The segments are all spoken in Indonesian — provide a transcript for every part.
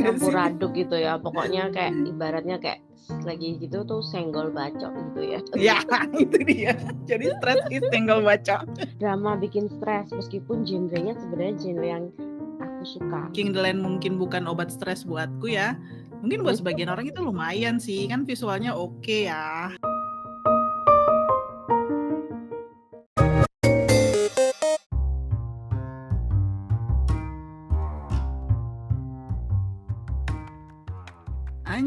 campur aduk gitu ya. Pokoknya kayak ibaratnya kayak lagi gitu tuh senggol bacok gitu ya. Ya itu dia. Jadi stres is senggol bacok. Drama bikin stres meskipun genrenya sebenarnya genre yang aku suka. King the Land mungkin bukan obat stres buatku ya. Mungkin buat sebagian orang itu lumayan sih. Kan visualnya oke ya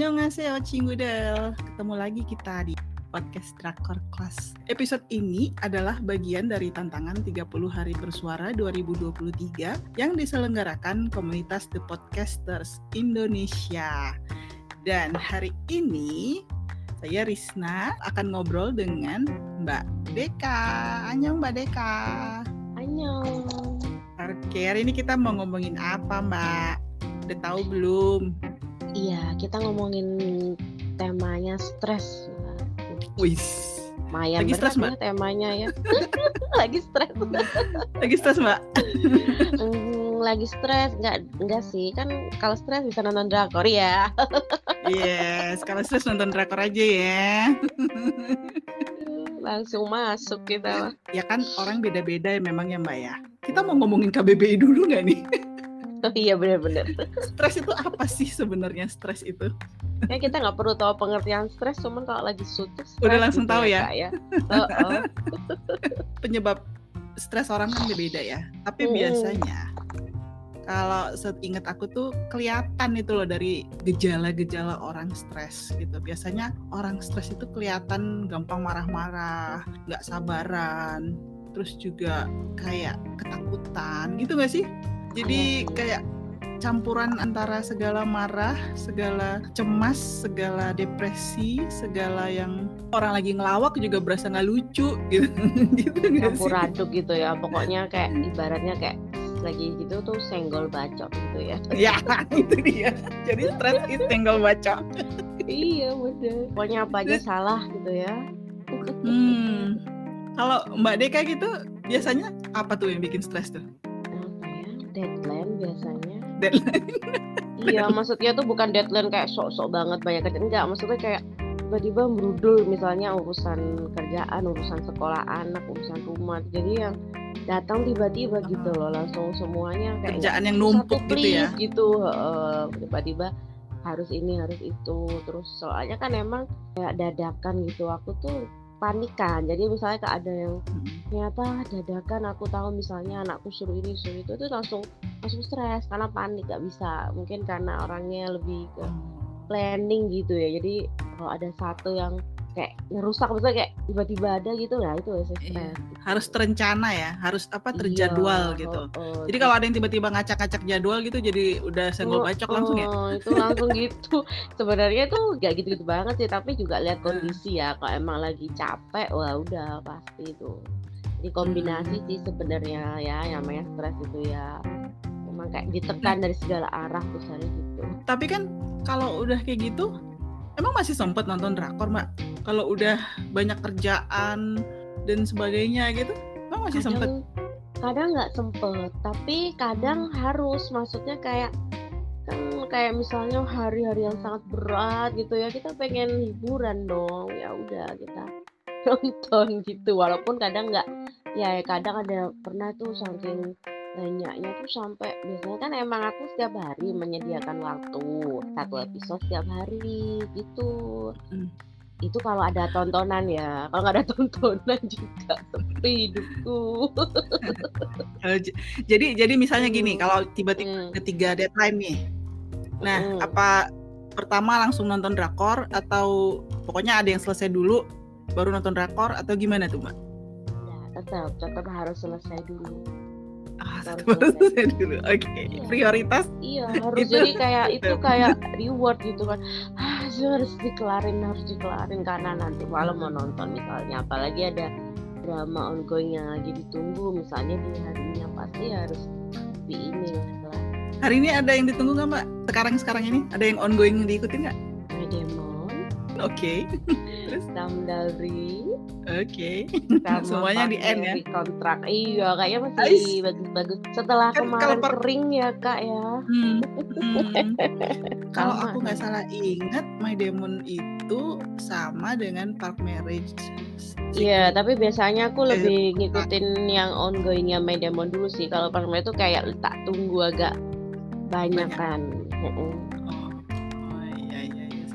Annyeonghaseyo Cinggudel Ketemu lagi kita di podcast Drakor Class Episode ini adalah bagian dari tantangan 30 hari bersuara 2023 yang diselenggarakan komunitas The Podcasters Indonesia. Dan hari ini saya Risna akan ngobrol dengan Mbak Deka. Annyeong Mbak Deka. Annyeong. Oke hari ini kita mau ngomongin apa Mbak? Udah tahu belum? Iya, kita ngomongin temanya stres. Wis. Lumayan Lagi stres, Mbak? ya temanya ya. lagi stres. Lagi stres Mbak? Hmm, lagi stres enggak enggak sih. Kan kalau stres bisa nonton drakor ya. Yes, kalau stres nonton drakor aja ya. Langsung masuk kita. Ya kan orang beda-beda ya memang ya Mbak ya. Kita mau ngomongin KBBI dulu nggak nih? Iya benar-benar. Stres itu apa sih sebenarnya stres itu? Ya kita nggak perlu tahu pengertian stres, cuman kalau lagi stres Udah langsung gitu tahu ya? Ya. Oh, oh. Penyebab stres orang kan beda-beda ya. Tapi Hmm. biasanya kalau seingat aku tuh kelihatan itu loh dari gejala-gejala orang stres gitu. Biasanya orang stres itu kelihatan gampang marah-marah, nggak sabaran, terus juga kayak ketakutan gitu nggak sih? Jadi kayak campuran antara segala marah, segala cemas, segala depresi, segala yang orang lagi ngelawak juga berasa nggak lucu gitu. gitu campur aduk gitu ya. Pokoknya kayak ibaratnya kayak lagi gitu tuh senggol bacok gitu ya. Ya, itu dia. Jadi stres is tinggal baca. iya bener. Pokoknya apa aja salah gitu ya. Hmm. Kalau Mbak Deka gitu biasanya apa tuh yang bikin stres tuh? Deadline biasanya. Deadline. Iya, maksudnya tuh bukan deadline kayak sok-sok banget banyak kerjaan. Enggak, maksudnya kayak tiba-tiba merudul misalnya urusan kerjaan, urusan sekolah anak, urusan rumah. Jadi yang datang tiba-tiba gitu loh, langsung semuanya kayak Kerjaan yang "Satu numpuk gitu ya. please," gitu. heeh. tiba-tiba harus ini, harus itu. Terus soalnya kan emang kayak dadakan gitu. Aku tuh panikan. Jadi misalnya kayak ada yang ternyata dadakan aku tahu misalnya anakku suruh ini suruh itu. Itu langsung langsung stres karena panik gak bisa. Mungkin karena orangnya lebih ke planning gitu ya. Jadi kalau ada satu yang kayak ngerusak misalnya kayak tiba-tiba ada gitu lah itu ya Iya. Harus terencana ya, harus apa Iya, terjadwal gitu. heeh. Jadi kalau ada yang tiba-tiba ngacak-ngacak jadwal gitu jadi udah senggol bacok langsung ya. Heeh, itu langsung gitu sebenarnya tuh gak gitu-gitu banget sih tapi juga lihat kondisi ya kalau emang lagi capek wah udah pasti itu jadi kombinasi Hmm. sih sebenarnya ya yang namanya stres itu ya emang kayak ditekan dari segala arah misalnya gitu Tapi kan kalau udah kayak gitu emang masih sempet nonton drakor, Mbak? Kalau udah banyak kerjaan dan sebagainya gitu, emang masih sempet? kadang kadang nggak sempet tapi kadang harus maksudnya kayak kan kayak misalnya hari-hari yang sangat berat gitu ya kita pengen hiburan dong ya udah kita nonton gitu walaupun kadang nggak ya kadang ada pernah tuh saking banyaknya tuh sampai biasanya kan emang aku setiap hari menyediakan waktu satu episode setiap hari gitu Hmm. itu kalau ada tontonan ya kalau nggak ada tontonan juga sepi hidupku Eh, jadi jadi misalnya gini, Hmm. kalau tiba-tiba Hmm. ada tiga deadline nih, nah Hmm. apa pertama langsung nonton drakor atau pokoknya ada yang selesai dulu baru nonton drakor atau gimana tuh mbak? Nah, tetap tetap harus selesai dulu Ah, dulu. Oke, Iya. prioritas. iya harus Gitu. jadi kayak itu kayak reward gitu kan ah harus dikelarin harus dikelarin karena nanti malam mau nonton misalnya apalagi ada drama ongoing yang lagi ditunggu misalnya di harinya pasti harus di ini lah Hari ini ada yang ditunggu nggak mbak? Sekarang sekarang ini ada yang ongoing yang diikutin nggak? Demon Oke. Terus Samdalri Oke. Sama Semuanya di end ya. Di kontrak. Iya, kayaknya masih bagus-bagus. Setelah Kan kemarin kalau per- kering ya, Kak ya. Hmm, hmm. Kalau aku nggak salah ingat, My Demon itu sama dengan Park Marriage. Iya, tapi biasanya aku Eh, lebih ngikutin yang ongoingnya My Demon dulu sih. Kalau Parma itu kayak tak tunggu agak banyak Banyak. kan. Heeh. Oh,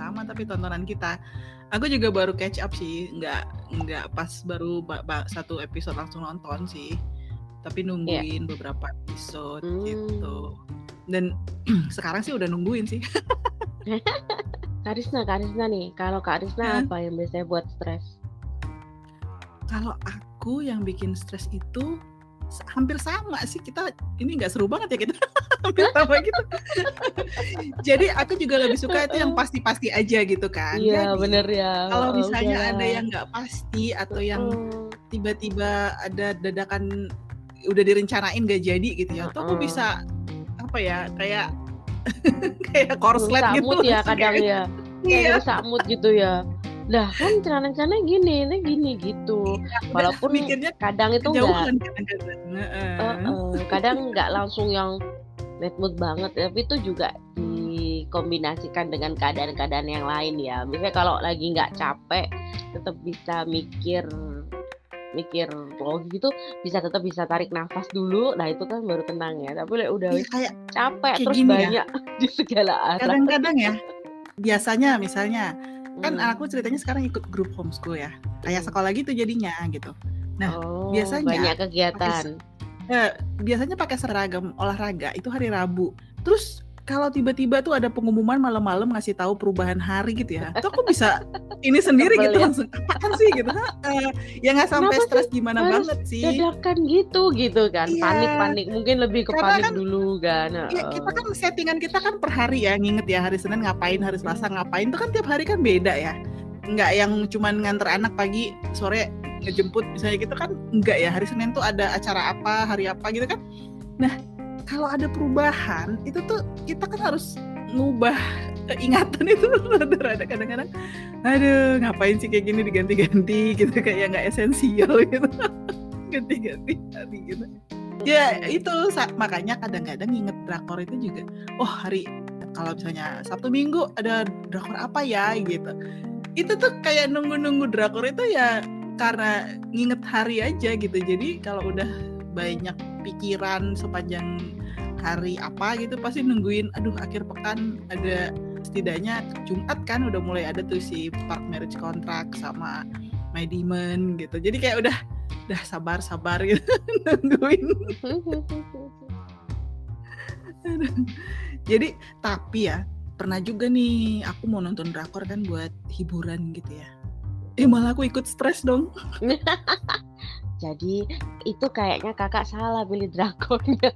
sama tapi tontonan kita. Aku juga baru catch up sih, nggak nggak pas baru ba- ba- satu episode langsung nonton sih, tapi nungguin beberapa episode Hmm. gitu. Dan sekarang sih udah nungguin sih. Karisna, Karisna nih. Kalau Karisna Hah? apa yang biasanya buat stres? Kalau aku yang bikin stres itu hampir sama sih kita ini nggak seru banget ya kita hampir sama gitu. Jadi aku juga lebih suka itu yang pasti-pasti aja gitu kan. Iya, Jadi, bener ya. Kalau misalnya udahlah. ada yang nggak pasti atau yang tiba-tiba ada dadakan udah direncanain gak jadi gitu ya, tuh aku bisa apa ya kayak kayak korslet rusak gitu. mood ya kadang ya. Iya. Kayak rusak mood gitu ya. Lah kan rencana-rencana gini, ini gini gitu. Udah Walaupun mikirnya kadang itu enggak kadang nggak langsung yang bad mood banget. Tapi itu juga dikombinasikan dengan keadaan-keadaan yang lain ya. Misalnya kalau lagi nggak capek tetap bisa mikir mikir logis gitu bisa tetap bisa tarik nafas dulu. Nah itu kan baru tenang ya. Tapi udah Iya, kayak capek kayak terus ya. banyak di segala arah. Kadang-kadang ya biasanya misalnya kan Hmm. aku ceritanya sekarang ikut grup homeschool ya. Kayak Hmm. sekolah gitu jadinya gitu. Nah, oh, biasanya banyak kegiatan Eh, biasanya pakai seragam olahraga itu hari Rabu. Terus kalau tiba-tiba tuh ada pengumuman malam-malam ngasih tahu perubahan hari gitu ya itu aku bisa ini sendiri Sebel gitu ya. langsung apaan sih? gitu. Eh, ya nggak sampai Kenapa stres gimana harus banget sih. dadakan gitu gitu kan? Iya. panik-panik mungkin lebih ke Karena panik kan- dulu kan Ya, kita kan settingan kita kan per hari ya nginget ya hari Senin ngapain hari Selasa ngapain itu kan tiap hari kan beda ya. Nggak yang cuman nganter anak pagi sore ngejemput misalnya gitu kan enggak ya. Hari Senin tuh ada acara apa hari apa gitu kan. Nah kalau ada perubahan itu tuh kita kan harus ngubah ingatan itu. Rada-rada kadang-kadang aduh ngapain sih kayak gini diganti-ganti? Gitu kayak nggak esensial gitu. Ganti-ganti hari gitu. Ya itu makanya kadang-kadang inget drakor itu juga oh hari kalau misalnya Sabtu Minggu ada drakor apa ya? Gitu. Itu tuh kayak nunggu-nunggu drakor itu ya karena nginget hari aja gitu jadi kalau udah banyak pikiran sepanjang hari apa gitu pasti nungguin aduh akhir pekan ada setidaknya Jumat kan udah mulai ada tuh si Park Marriage Contract sama My Demon gitu jadi kayak udah udah sabar sabar gitu nungguin. Jadi tapi ya pernah juga nih aku mau nonton drakor kan buat hiburan gitu ya. Eh malah aku ikut stres dong. Jadi itu kayaknya kakak salah pilih drakonnya.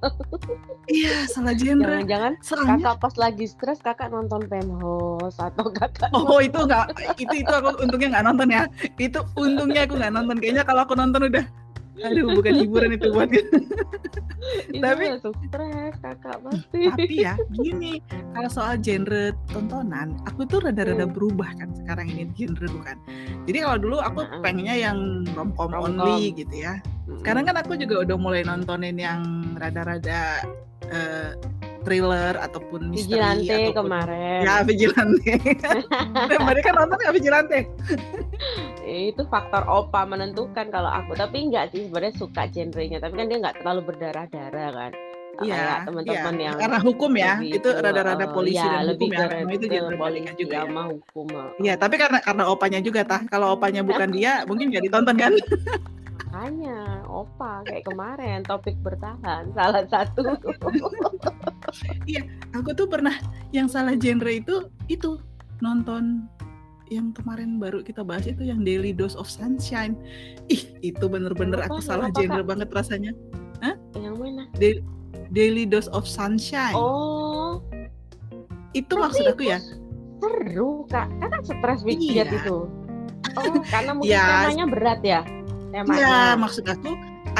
Iya salah genre. Jangan-jangan Soalnya kakak pas lagi stres kakak nonton penthouse atau kakak oh itu nggak itu itu aku untungnya nggak nonton ya. Itu untungnya aku nggak nonton. Kayaknya kalau aku nonton udah aduh bukan hiburan itu buat itu tapi- stres kakak pasti. tapi ya gini kalau soal genre tontonan aku tuh rada-rada Hmm. berubah kan sekarang ini genre bukan jadi kalau dulu aku pengennya yang romcom Romcom. only gitu ya sekarang kan aku juga udah mulai nontonin yang rada-rada eh, thriller ataupun misteri Vigilante ataupun kemarin. ya vigilante mereka nonton nggak vigilante itu faktor opa menentukan kalau aku tapi enggak sih sebenarnya suka genrenya tapi kan dia nggak terlalu berdarah-darah kan Nggak Iya, teman-teman iya. yang karena hukum ya itu rada-rada eh, polisi ya, dan lebih hukum ya memang itu genre polisi juga ya sama hukum eh. Iya, tapi karena karena opanya juga tah. Kalau opanya bukan dia, mungkin nggak ditonton kan? makanya opa kayak kemarin topik bertahan salah satu Aku tuh pernah yang salah genre itu itu nonton yang kemarin baru kita bahas itu yang Daily Dose of Sunshine. Ih, itu bener-bener Apa? aku salah Apa, genre Kak? banget rasanya. yang mana Da- Daily Dose of Sunshine. oh itu tapi maksud aku ya. seru kak kakak stres bikin Iya. itu oh karena mungkin Ya. temanya berat ya temanya Iya, maksud aku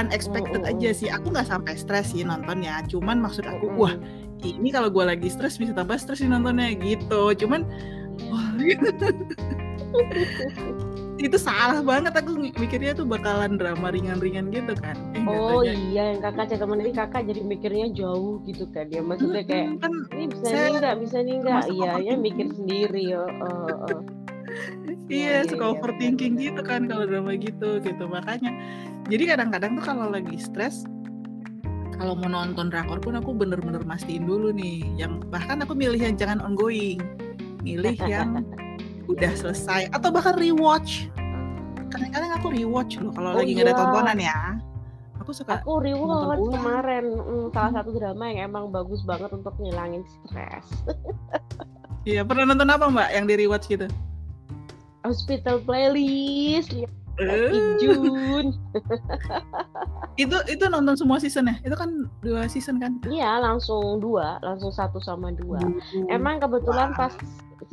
unexpected Mm, mm, aja sih. Aku nggak sampai stres sih nontonnya. Cuman maksud aku, Mm, mm. wah ini kalau gue lagi stres bisa tambah stres sih nontonnya gitu. Cuman wah itu salah banget aku mikirnya tuh bakalan drama ringan-ringan gitu kan eh, oh katanya, iya yang kakak cek ke mana ini kakak jadi mikirnya jauh gitu kan ya maksudnya kayak kan, ini bisa nih enggak bisa nih enggak iya ya mikir sendiri ya uh, uh. Iya, iya suka iya, overthinking iya, gitu kan kalau drama gitu gitu. Makanya jadi kadang-kadang tuh kalau lagi stres kalau mau nonton drakor pun aku bener-bener mastiin dulu nih yang bahkan aku milih yang jangan ongoing milih yang udah selesai atau bahkan rewatch. Kadang-kadang aku rewatch loh kalau oh, lagi nggak iya. ada tontonan ya. Aku suka aku rewatch kemarin mm, salah satu drama yang emang bagus banget untuk ngilangin stres. Iya pernah nonton apa mbak yang di rewatch gitu hospital playlist uh. Jun itu itu nonton semua season ya itu kan dua season kan iya langsung dua langsung satu sama dua uh. emang kebetulan wow. pas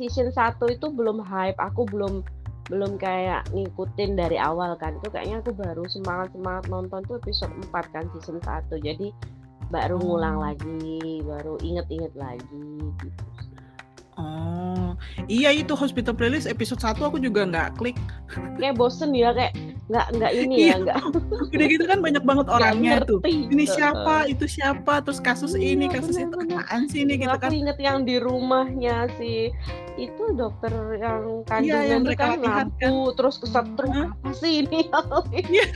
season 1 itu belum hype aku belum belum kayak ngikutin dari awal kan itu kayaknya aku baru semangat semangat nonton tuh episode 4 kan season 1 jadi baru ngulang hmm. lagi baru inget-inget lagi gitu Oh, iya itu Hospital Playlist episode 1 aku juga nggak klik. Kayak bosen ya kayak nggak nggak ini ya iya. nggak. Udah gitu kan banyak banget orangnya tuh. Ini siapa, itu siapa, terus kasus iya, ini, kasus itu apaan sih ini gitu kan. Aku inget yang di rumahnya si itu dokter yang kandungan iya, yang itu kan lampu kan. terus kesetrum hmm. apa sih ini? Iya,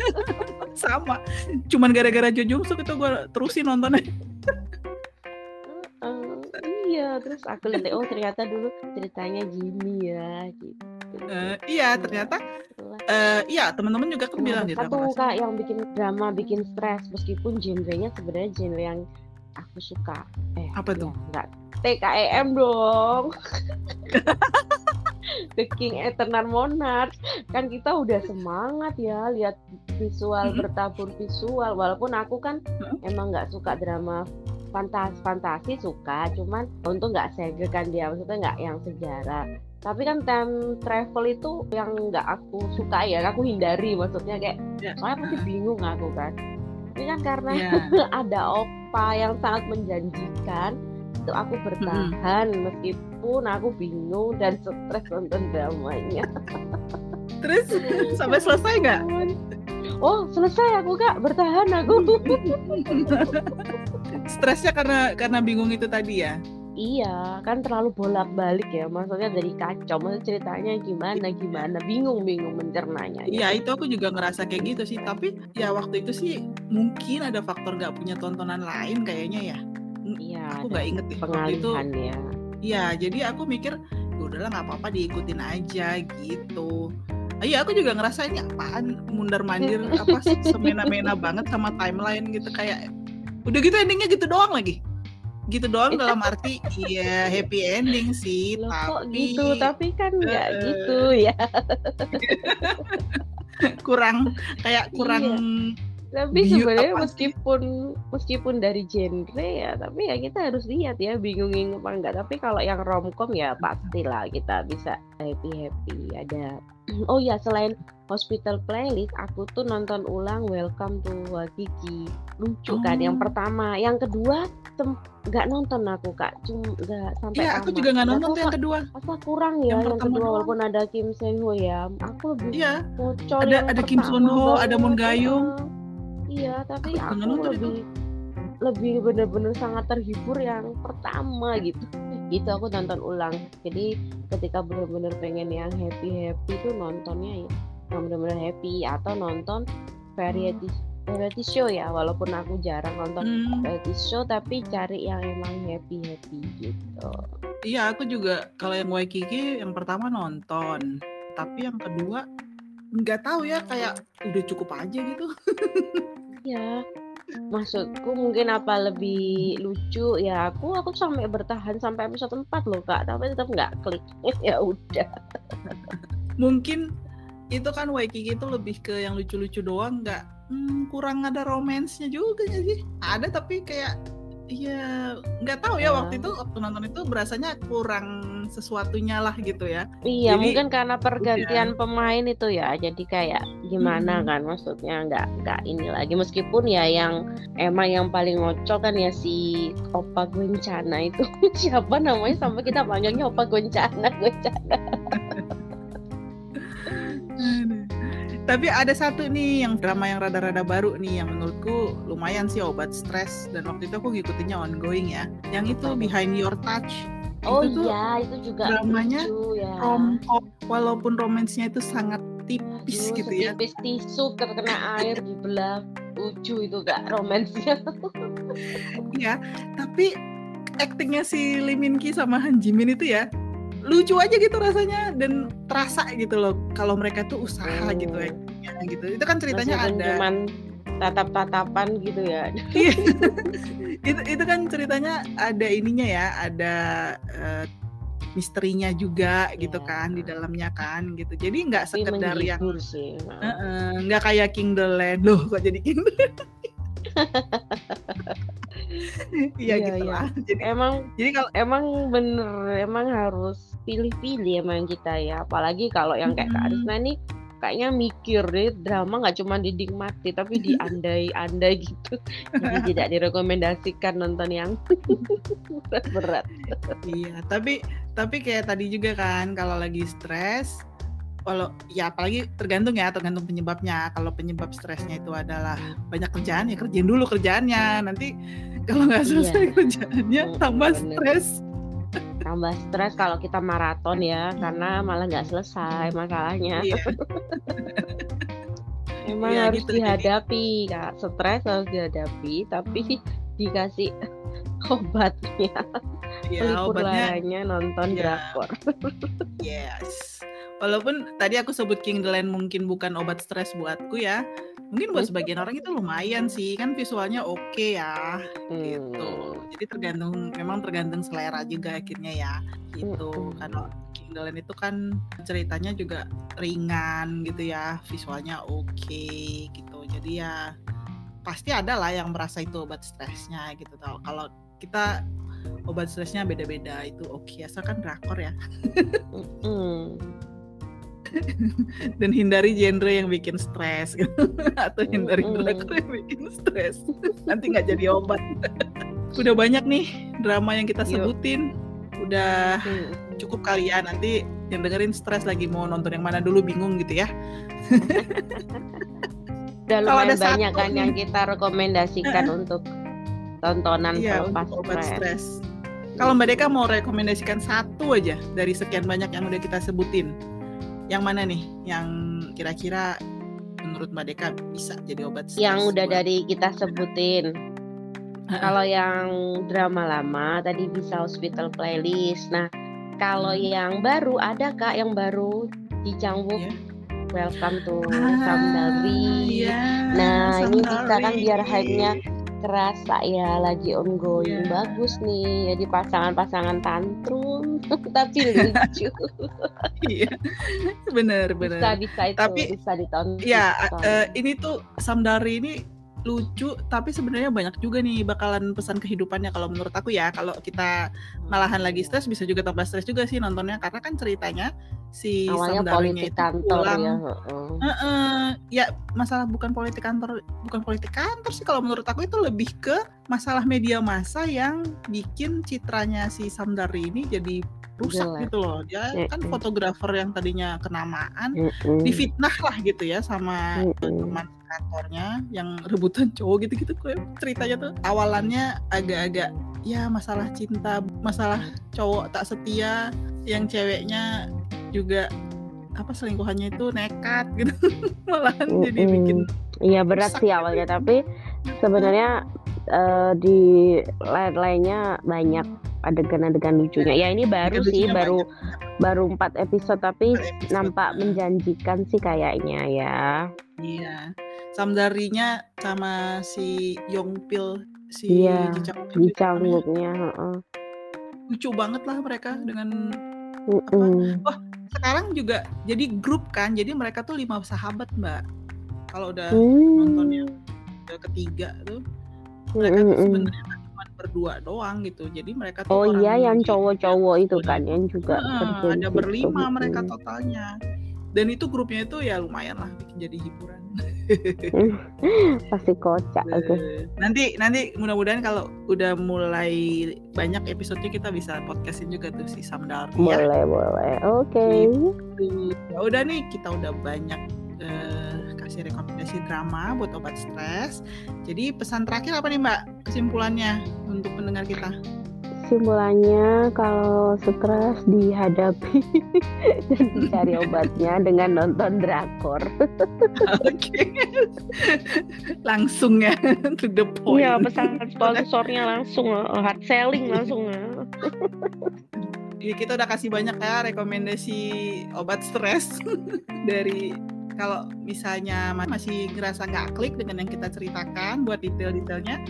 sama. Cuman gara-gara Jo Jung Suk itu gue terusin nontonnya iya terus aku lihat oh ternyata dulu ceritanya gini ya gitu. Uh, iya ternyata uh, iya teman-teman juga kan bilang gitu satu kak yang bikin drama bikin stres meskipun genrenya sebenarnya genre yang aku suka. Eh apa tuh? ya, enggak TKEM dong. The King Eternal Monarch. Kan kita udah semangat ya lihat visual mm-hmm. bertabur visual. Walaupun aku kan mm-hmm. emang nggak suka drama fantasi fantasi suka cuman untuk nggak segekan dia maksudnya nggak yang sejarah. Tapi kan time travel itu yang nggak aku suka ya aku hindari maksudnya kayak yeah. soalnya pasti bingung aku kan. Ini kan karena yeah. ada opa yang sangat menjanjikan itu aku bertahan mm -hmm. meskipun aku bingung dan stres nonton dramanya. Terus? Sampai selesai nggak? Oh selesai aku kak. Bertahan aku stresnya karena karena bingung itu tadi ya Iya, kan terlalu bolak-balik ya. Maksudnya dari kacau, maksudnya ceritanya gimana, gimana, bingung-bingung mencernanya. Iya, itu aku juga ngerasa kayak gitu sih. Tapi ya waktu itu sih mungkin ada faktor nggak punya tontonan lain kayaknya ya. Iya. Aku nggak inget deh. Waktu itu. Ya. Iya, jadi aku mikir ya udahlah nggak apa-apa diikutin aja gitu. Iya, aku juga ngerasa ini apaan mundar mandir apa semena-mena banget sama timeline gitu kayak udah gitu endingnya gitu doang lagi. Gitu doang dalam arti iya happy ending sih Loh, tapi kok gitu? Tapi kan nggak uh, gitu ya. Kurang kayak kurang iya tapi sebenarnya meskipun meskipun dari genre ya tapi ya kita harus lihat ya bingungin apa enggak. Tapi kalau yang romcom ya pastilah kita bisa happy happy ada. Oh ya selain hospital playlist aku tuh nonton ulang welcome to Wakiki lucu oh. kan yang oh. pertama. Yang kedua nggak nonton aku kak. Cuma nggak sampai iya aku juga nggak nonton yang kedua. apa kurang ya yang, yang kedua walaupun ada Kim Sen Ho ya. Aku lebih iya. ada ada Kim Son Ho ada Moon Gayung iya tapi aku, aku lebih itu. lebih bener-bener sangat terhibur yang pertama gitu. Gitu aku nonton ulang. Jadi ketika bener-bener pengen yang happy happy tuh nontonnya ya yang bener-bener happy atau nonton variety variety show ya. Walaupun aku jarang nonton hmm. variety show tapi cari yang emang happy happy gitu. Iya aku juga kalau yang Waikiki yang pertama nonton. Tapi yang kedua nggak tahu ya kayak udah cukup aja gitu. Ya maksudku mungkin apa lebih lucu ya aku aku sampai bertahan sampai episode 4 loh kak tapi tetap nggak klik. Ya udah. Mungkin itu kan Waikiki itu lebih ke yang lucu-lucu doang nggak hmm, kurang ada romansnya juga sih? Ada tapi kayak Iya, nggak tahu ya waktu itu waktu nonton itu berasanya kurang sesuatunya lah gitu ya. Iya, jadi, mungkin karena pergantian ya. pemain itu ya, jadi kayak gimana hmm. kan maksudnya nggak nggak ini lagi meskipun ya yang emang yang paling ngocok kan ya si Opa Goncana itu siapa namanya sampai kita panggilnya Opa Goncana Goncana. Tapi ada satu nih yang drama yang rada-rada baru nih yang menurutku lumayan sih obat stres dan waktu itu aku ngikutinnya ongoing ya. Yang itu Behind Your Touch. Oh itu iya, itu juga dramanya lucu ya. walaupun romansnya itu sangat tipis Aduh, gitu ya. setipis tisu terkena air dibelah lucu itu gak romansnya. Iya, tapi aktingnya si Lee Min Ki sama Han Ji Min itu ya lucu aja gitu rasanya dan terasa gitu loh kalau mereka tuh usaha Oh. gitu aktingnya gitu. Itu kan ceritanya Meskipun ada cuman tatap-tatapan gitu ya. Iya. itu itu kan ceritanya ada ininya ya, ada eh, misterinya juga gitu Ya. kan di dalamnya kan gitu. Jadi nggak sekedar yang menghibur sih. eh, eh, nggak kayak King the Land loh kok jadi King the Land. Iya Iya, gitu iya. lah. Jadi Emang jadi kalau emang bener emang harus pilih-pilih emang kita ya apalagi kalau yang kayak Kak Mm-mm. Arisna nih kayaknya mikir deh drama nggak cuma dinikmati tapi diandai-andai gitu jadi tidak direkomendasikan nonton yang berat-berat Iya, tapi tapi kayak tadi juga kan kalau lagi stres, kalau ya apalagi tergantung ya, tergantung penyebabnya. Kalau penyebab stresnya itu adalah banyak kerjaan ya kerjain dulu kerjaannya. Nanti kalau nggak Iya. selesai kerjaannya Mm, tambah bener. stres. tambah stres kalau kita maraton ya karena malah nggak selesai masalahnya Iya, emang Iya, harus gitu, jadi- dihadapi kak stres harus dihadapi tapi dikasih obatnya iya pelipur obatnya nonton Iya. drakor yes. Walaupun tadi aku sebut King the Land mungkin bukan obat stres buatku ya. Mungkin buat sebagian orang itu lumayan sih, kan visualnya oke ya. gitu. Hmm. Jadi tergantung memang tergantung selera juga akhirnya ya. Gitu. Mm-mm. Kalau King the Land itu kan ceritanya juga ringan gitu ya, visualnya oke gitu. Jadi ya pasti ada lah yang merasa itu obat stresnya gitu tau. Kalau kita obat stresnya beda-beda itu oke asalkan drakor ya. dan hindari genre yang bikin stres. Gitu. atau hindari drakor yang bikin stres. Nanti nggak jadi obat. Udah banyak nih drama yang kita sebutin. Udah cukup kali ya. Nanti yang dengerin stres lagi mau nonton yang mana dulu bingung gitu ya. Udah Kalau ada lumayan banyak kan yang kita rekomendasikan untuk tontonan iya pelepas stres. Kalau Mbak Deka mau rekomendasikan satu aja dari sekian banyak yang udah kita sebutin yang mana nih yang kira-kira menurut Mbak Deka bisa jadi obat stres Yang udah buat- dari kita sebutin. Kalau yang drama lama tadi bisa hospital playlist. Nah, kalau Hmm. yang baru ada kak yang baru di Changwook. Iya. Welcome to Ah, Samdari. iya, Nah, ini bisa kan Samdari. biar hype-nya kerasa ya lagi ongoing Iya. bagus nih jadi pasangan-pasangan tantrum tapi lucu Iya, bener bener. bisa bisa itu Tapi- bisa ditonton Ya, eh, ini tuh Samdari ini lucu, tapi sebenarnya banyak juga nih bakalan pesan kehidupannya kalau menurut aku ya. Kalau kita malahan lagi stres bisa juga tambah stres juga sih nontonnya karena kan ceritanya si awalnya itu kantor pulang. ya heeh. Heeh, ya masalah bukan politik kantor, bukan politik kantor sih kalau menurut aku itu lebih ke masalah media massa yang bikin citranya si Samdari ini jadi rusak Jelek. gitu loh. Dia kan Mm-mm. fotografer yang tadinya kenamaan Mm-mm. difitnah lah gitu ya sama Mm-mm. teman kantornya yang rebutan cowok gitu-gitu kok ceritanya tuh awalannya agak-agak ya masalah cinta masalah cowok tak setia yang ceweknya juga apa selingkuhannya itu nekat gitu malahan jadi Mm-mm. bikin iya berat sih gitu. awalnya tapi sebenarnya eh, di lain-lainnya banyak adegan-adegan lucunya ya ini baru Adegan sih baru banyak. baru empat episode tapi episode. nampak menjanjikan sih kayaknya ya iya Samdarinya sama si Yongpil si Iya, Ji Chang-wook di itu namanya. cangkuknya heeh. lucu banget lah mereka dengan Mm-mm. sekarang juga jadi grup kan jadi mereka tuh lima sahabat mbak kalau udah Hmm. nonton yang udah ketiga tuh mereka tuh sebenarnya cuma berdua doang gitu jadi mereka tuh Oh iya yang cowok-cowok itu kan yang juga ada berlima mereka Mm. totalnya dan itu grupnya itu ya lumayan lah bikin jadi hiburan Pasti kocak itu. Nanti nanti mudah-mudahan kalau udah mulai banyak episodenya kita bisa podcastin juga tuh si Samdar. Boleh, ya. boleh. Oke. Okay. Gitu. Ya udah nih kita udah banyak uh, kasih rekomendasi drama buat obat stres. Jadi pesan terakhir apa nih Mbak kesimpulannya untuk pendengar kita? Kesimpulannya kalau stres dihadapi dan cari obatnya dengan nonton drakor. Oke. langsung ya to the point. Iya, pesan sponsornya langsung eh, hard selling langsung. Ya, kita udah kasih banyak ya rekomendasi obat stres dari kalau misalnya masih ngerasa nggak klik dengan yang kita ceritakan buat detail-detailnya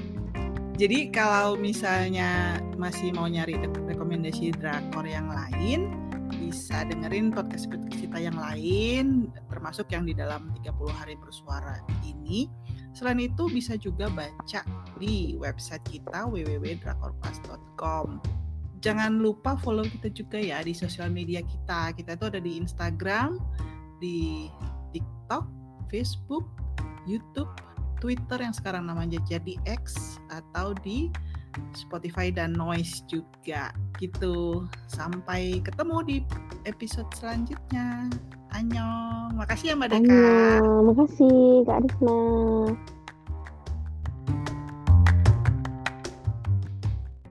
jadi kalau misalnya masih mau nyari rekomendasi drakor yang lain, bisa dengerin podcast kita yang lain, termasuk yang di dalam 30 hari bersuara ini. Selain itu bisa juga baca di website kita www.drakorpas.com. Jangan lupa follow kita juga ya di sosial media kita. Kita itu ada di Instagram, di TikTok, Facebook, YouTube, Twitter yang sekarang namanya jadi X atau di Spotify dan Noise juga gitu. Sampai ketemu di episode selanjutnya. Annyeong. Makasih ya Mbak Deka. Annyeong. Makasih Kak Risma.